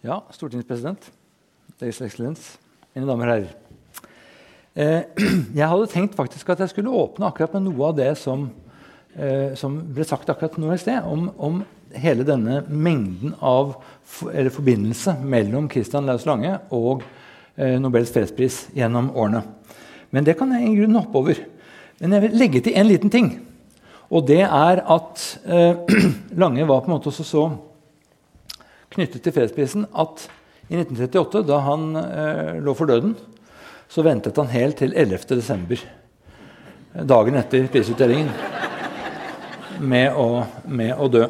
Ja, stortingspresident, Deres eksellens. mine damer og herrer. Eh, jeg hadde tenkt faktisk at jeg skulle åpne akkurat med noe av det som, eh, som ble sagt akkurat nå i sted, om, om hele denne mengden av eller forbindelse mellom Christian Laus Lange og eh, Nobels fredspris gjennom årene. Men det kan jeg i grunnen hoppe over. Men jeg vil legge til en liten ting. Og det er at Lange var på en måte også så knyttet til fredsprisen at i 1938, da han eh, lå for døden, så ventet han helt til 11.12., dagen etter prisutdelingen, med å, med å, dø.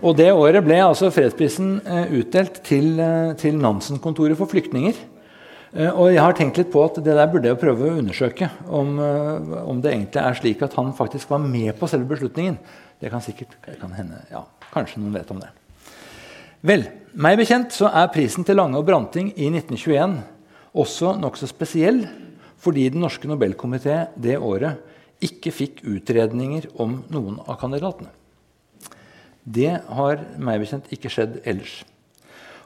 Og Det året ble altså fredsprisen eh, utdelt til, eh, til Nansen-kontoret for flyktninger. Eh, og jeg har tenkt litt på at det der burde jeg prøve å undersøke. Om, eh, om, det egentlig er slik at han faktisk var med på selve beslutningen. Det kan sikkert kan hende, ja, Kanskje noen vet om det. Vel, meg bekjent så er prisen til Lange og Branting i 1921 også nokså spesiell fordi Den norske Nobelkomité det året ikke fikk utredninger om noen av kandidatene. Det har meg bekjent ikke skjedd ellers.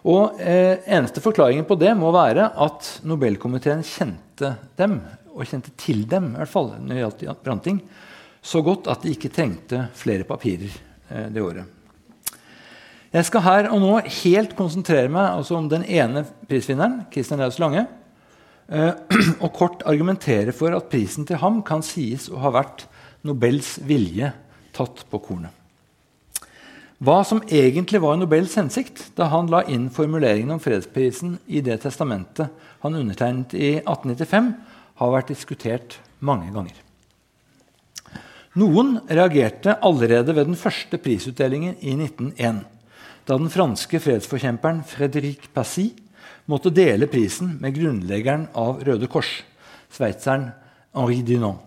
Og eh, Eneste forklaringen på det må være at Nobelkomiteen kjente dem, og kjente til dem i hvert fall, når det gjaldt Branting, så godt at de ikke trengte flere papirer eh, det året. Jeg skal her og nå helt konsentrere meg altså om den ene prisvinneren, Christian Laus Lange, eh, og kort argumentere for at prisen til ham kan sies å ha vært Nobels vilje tatt på kornet. Hva som egentlig var Nobels hensikt da han la inn formuleringen om fredsprisen i det testamentet han undertegnet i 1895, har vært diskutert mange ganger. Noen reagerte allerede ved den første prisutdelingen i 1901 da den franske fredsforkjemperen Frédéric Passy måtte dele prisen med grunnleggeren av Røde Kors, sveitseren Henri Dunant.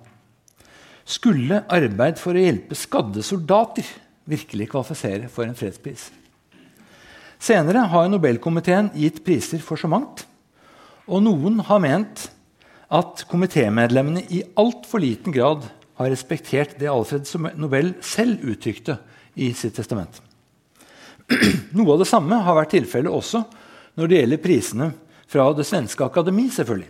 Skulle arbeid for å hjelpe skadde soldater virkelig kvalifisere for en fredspris? Senere har Nobelkomiteen gitt priser for så mangt. Og noen har ment at komitémedlemmene i altfor liten grad har respektert det Alfred Nobel selv uttrykte i sitt testament. Noe av det samme har vært tilfellet også når det gjelder prisene fra Det svenske akademi. selvfølgelig.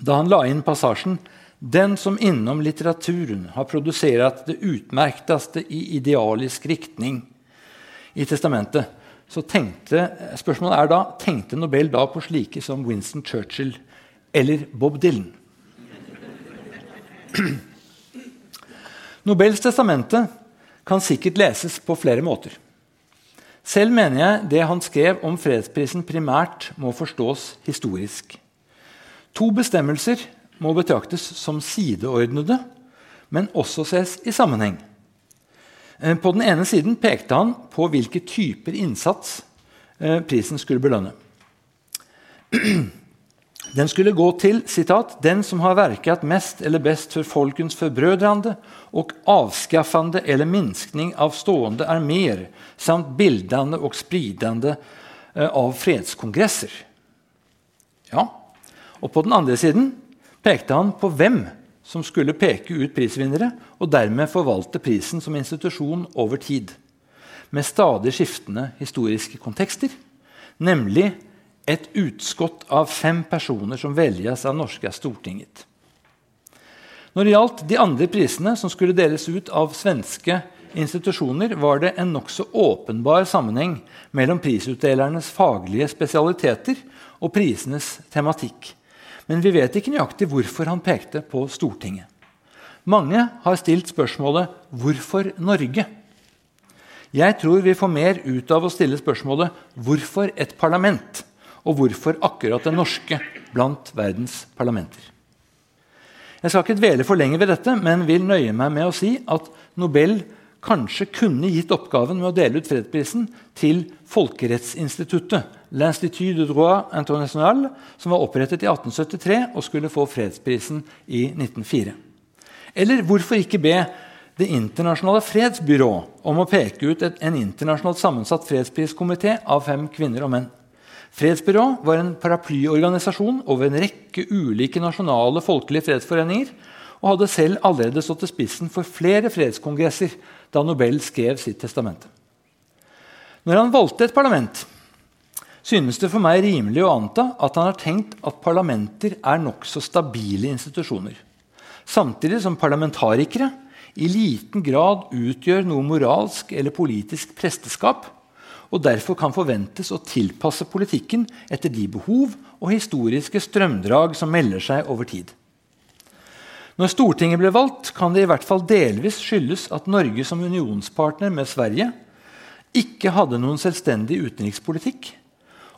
Da han la inn passasjen 'Den som innom litteraturen har produsert det utmerkteste i idealisk riktning' i testamentet, så tenkte, spørsmålet er da, tenkte Nobel da på slike som Winston Churchill eller Bob Dylan? Nobels testamente kan sikkert leses på flere måter. Selv mener jeg det han skrev om fredsprisen, primært må forstås historisk. To bestemmelser må betraktes som sideordnede, men også ses i sammenheng. Eh, på den ene siden pekte han på hvilke typer innsats eh, prisen skulle belønne. Den skulle gå til citat, 'den som har verkat mest eller best for folkens forbrødrande og avskaffande eller minskning av stående arméer samt bildende og spridende eh, av fredskongresser'. Ja, og På den andre siden pekte han på hvem som skulle peke ut prisvinnere og dermed forvalte prisen som institusjon over tid, med stadig skiftende historiske kontekster, nemlig et utskott av fem personer som velges av norske Stortinget. Når det gjaldt de andre prisene som skulle deles ut av svenske institusjoner, var det en nokså åpenbar sammenheng mellom prisutdelernes faglige spesialiteter og prisenes tematikk. Men vi vet ikke nøyaktig hvorfor han pekte på Stortinget. Mange har stilt spørsmålet 'Hvorfor Norge?' Jeg tror vi får mer ut av å stille spørsmålet 'Hvorfor et parlament?' Og hvorfor akkurat det norske blant verdens parlamenter. Jeg skal ikke dvele for lenge ved dette, men vil nøye meg med å si at Nobel kanskje kunne gitt oppgaven med å dele ut fredsprisen til Folkerettsinstituttet, l'Institut du droit international, som var opprettet i 1873 og skulle få fredsprisen i 1904. Eller hvorfor ikke be Det internasjonale fredsbyrå om å peke ut en internasjonalt sammensatt fredspriskomité av fem kvinner og menn? Fredsbyrå var en paraplyorganisasjon over en rekke ulike nasjonale folkelige fredsforeninger og hadde selv allerede stått i spissen for flere fredskongresser da Nobel skrev sitt testamente. Når han valgte et parlament, synes det for meg rimelig å anta at han har tenkt at parlamenter er nokså stabile institusjoner, samtidig som parlamentarikere i liten grad utgjør noe moralsk eller politisk presteskap, og derfor kan forventes å tilpasse politikken etter de behov og historiske strømdrag som melder seg over tid. Når Stortinget ble valgt, kan det i hvert fall delvis skyldes at Norge som unionspartner med Sverige ikke hadde noen selvstendig utenrikspolitikk,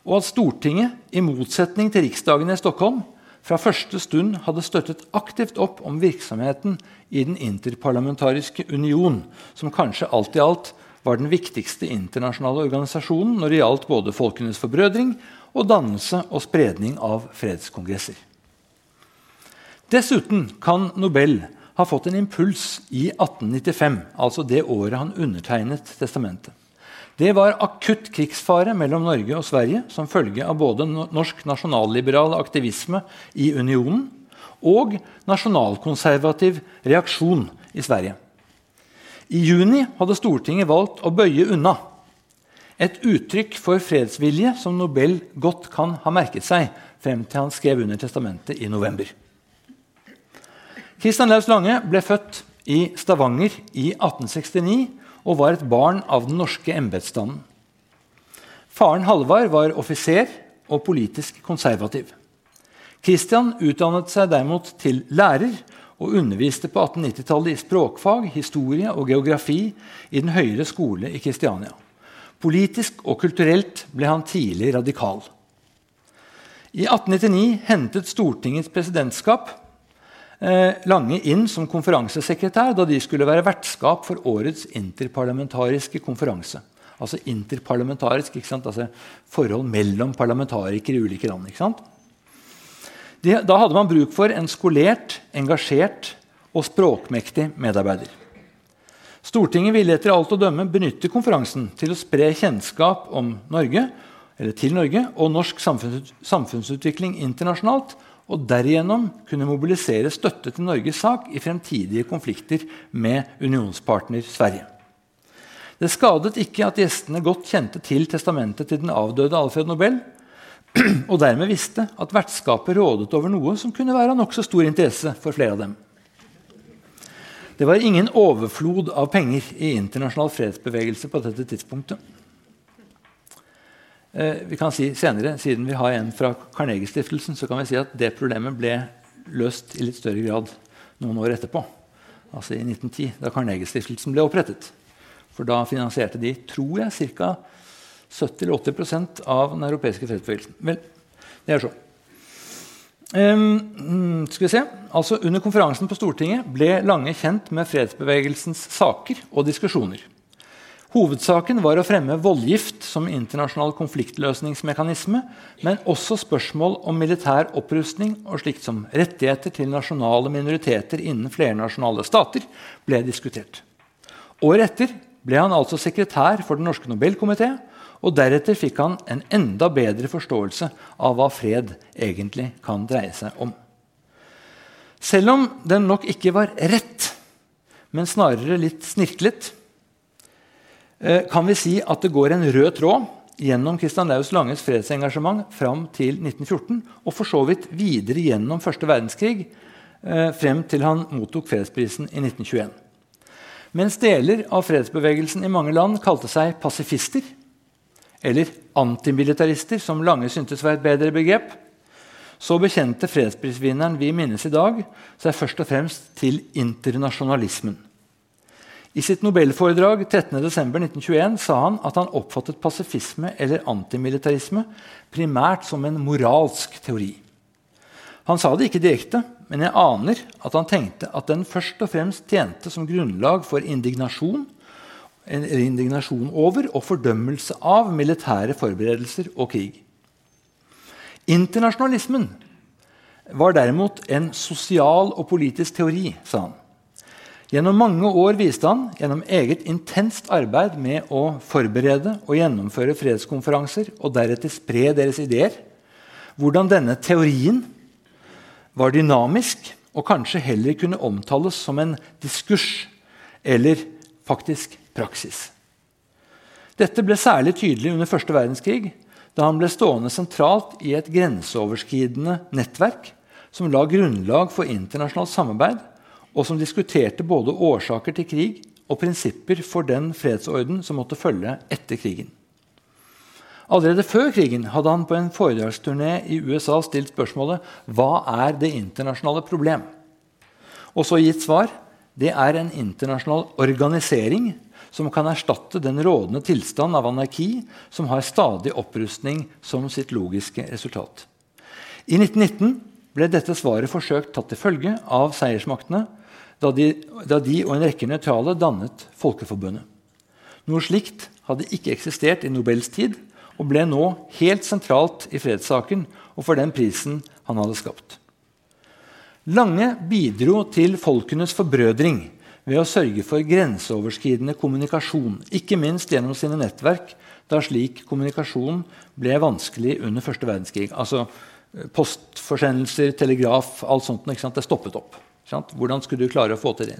og at Stortinget, i motsetning til riksdagen i Stockholm, fra første stund hadde støttet aktivt opp om virksomheten i Den interparlamentariske union, som kanskje alt i alt var den viktigste internasjonale organisasjonen når det gjaldt både folkenes forbrødring og dannelse og spredning av fredskongresser. Dessuten kan Nobel ha fått en impuls i 1895, altså det året han undertegnet testamentet. Det var akutt krigsfare mellom Norge og Sverige som følge av både norsk nasjonalliberal aktivisme i unionen og nasjonalkonservativ reaksjon i Sverige. I juni hadde Stortinget valgt å bøye unna. Et uttrykk for fredsvilje som Nobel godt kan ha merket seg frem til han skrev under testamentet i november. Kristian Laus Lange ble født i Stavanger i 1869 og var et barn av den norske embetsstanden. Faren Halvard var offiser og politisk konservativ. Kristian utdannet seg derimot til lærer og underviste på 1890-tallet i språkfag, historie og geografi i Den høyere skole i Kristiania. Politisk og kulturelt ble han tidlig radikal. I 1899 hentet Stortingets presidentskap Eh, Lange inn som konferansesekretær da de skulle være vertskap for årets interparlamentariske konferanse. Altså interparlamentarisk, altså forhold mellom parlamentarikere i ulike land. De, da hadde man bruk for en skolert, engasjert og språkmektig medarbeider. Stortinget ville etter alt å dømme benytte konferansen til å spre kjennskap om Norge, til Norge og norsk samfunnsutvikling internasjonalt og derigjennom kunne mobilisere støtte til Norges sak i fremtidige konflikter med unionspartner Sverige. Det skadet ikke at gjestene godt kjente til testamentet til den avdøde Alfred Nobel, og dermed visste at vertskapet rådet over noe som kunne være av nokså stor interesse for flere av dem. Det var ingen overflod av penger i internasjonal fredsbevegelse på dette tidspunktet. Eh, vi kan si senere, Siden vi har en fra Carnegie-stiftelsen, så kan vi si at det problemet ble løst i litt større grad noen år etterpå. Altså i 1910, da Carnegie-stiftelsen ble opprettet. For da finansierte de tror jeg, ca. 70-80% av den europeiske fredsbevegelsen. Vel, det er så. Um, skal vi se. Altså, under konferansen på Stortinget ble Lange kjent med fredsbevegelsens saker og diskusjoner. Hovedsaken var å fremme voldgift som internasjonal konfliktløsningsmekanisme, men også spørsmål om militær opprustning og slikt som rettigheter til nasjonale minoriteter innen flernasjonale stater ble diskutert. Året etter ble han altså sekretær for Den norske Nobelkomité, og deretter fikk han en enda bedre forståelse av hva fred egentlig kan dreie seg om. Selv om den nok ikke var rett, men snarere litt snirklet, Eh, kan vi si at det går en rød tråd gjennom Kristian Laus Langes fredsengasjement fram til 1914, og for så vidt videre gjennom første verdenskrig, eh, frem til han mottok fredsprisen i 1921. Mens deler av fredsbevegelsen i mange land kalte seg pasifister, eller antimilitarister, som Lange syntes var et bedre begrep, så bekjente fredsprisvinneren vi minnes i dag, seg først og fremst til internasjonalismen. I sitt nobelforedrag 13.12.1921 sa han at han oppfattet pasifisme eller antimilitarisme primært som en moralsk teori. Han sa det ikke direkte, men jeg aner at han tenkte at den først og fremst tjente som grunnlag for indignasjon, indignasjon over og fordømmelse av militære forberedelser og krig. Internasjonalismen var derimot en sosial og politisk teori, sa han. Gjennom mange år viste han gjennom eget intenst arbeid med å forberede og gjennomføre fredskonferanser og deretter spre deres ideer, hvordan denne teorien var dynamisk og kanskje heller kunne omtales som en diskurs eller faktisk praksis. Dette ble særlig tydelig under første verdenskrig, da han ble stående sentralt i et grenseoverskridende nettverk som la grunnlag for internasjonalt samarbeid, og som diskuterte både årsaker til krig og prinsipper for den fredsorden som måtte følge etter krigen. Allerede før krigen hadde han på en foredragsturné i USA stilt spørsmålet hva er det internasjonale problem? Og så gitt svar det er en internasjonal organisering som kan erstatte den rådende tilstand av anarki som har stadig opprustning som sitt logiske resultat. I 1919 ble dette svaret forsøkt tatt til følge av seiersmaktene da de, da de og en rekke nøytrale dannet Folkeforbundet. Noe slikt hadde ikke eksistert i Nobels tid og ble nå helt sentralt i fredssaken og for den prisen han hadde skapt. Lange bidro til folkenes forbrødring ved å sørge for grenseoverskridende kommunikasjon, ikke minst gjennom sine nettverk, da slik kommunikasjon ble vanskelig under første verdenskrig. Altså eh, Postforsendelser, telegraf, alt sånt. Det stoppet opp. Hvordan skulle du klare å få til det?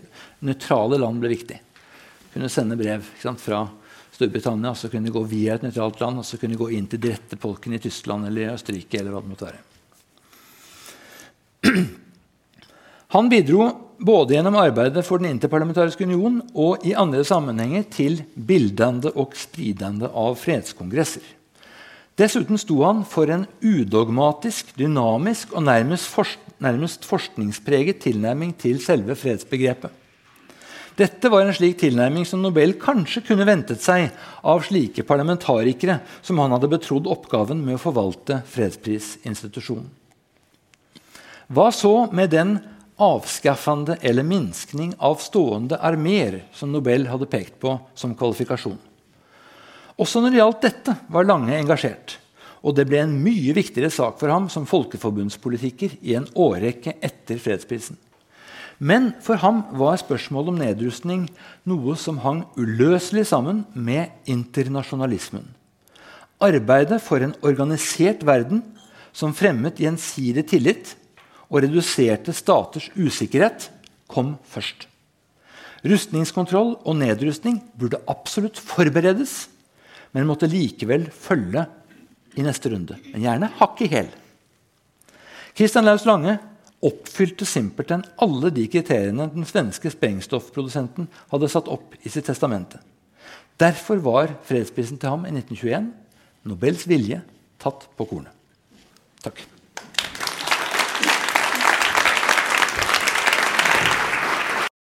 Nøytrale land ble viktig. Kunne sende brev fra Storbritannia, så kunne gå via et nøytralt land, og så kunne gå inn til de rette folkene i Tyskland eller Østerrike. eller hva det måtte være. Han bidro både gjennom arbeidet for Den interparlamentariske union og i andre sammenhenger til bildende og spridende av fredskongresser. Dessuten sto han for en udogmatisk, dynamisk og nærmest, forsk nærmest forskningspreget tilnærming til selve fredsbegrepet. Dette var en slik tilnærming som Nobel kanskje kunne ventet seg av slike parlamentarikere som han hadde betrodd oppgaven med å forvalte fredsprisinstitusjonen. Hva så med den avskaffende eller minskning av stående armeer som Nobel hadde pekt på som kvalifikasjon. Også når det gjaldt dette, var Lange engasjert. Og det ble en mye viktigere sak for ham som folkeforbundspolitiker i en årrekke etter fredsprisen. Men for ham var spørsmålet om nedrustning noe som hang uløselig sammen med internasjonalismen. Arbeidet for en organisert verden som fremmet gjensidig tillit og reduserte staters usikkerhet, kom først. Rustningskontroll og nedrustning burde absolutt forberedes, men måtte likevel følge i neste runde. Men gjerne hakk i hæl. Christian Laus Lange oppfylte simpelthen alle de kriteriene den svenske sprengstoffprodusenten hadde satt opp i sitt testamente. Derfor var fredsprisen til ham i 1921 Nobels vilje tatt på kornet. Takk.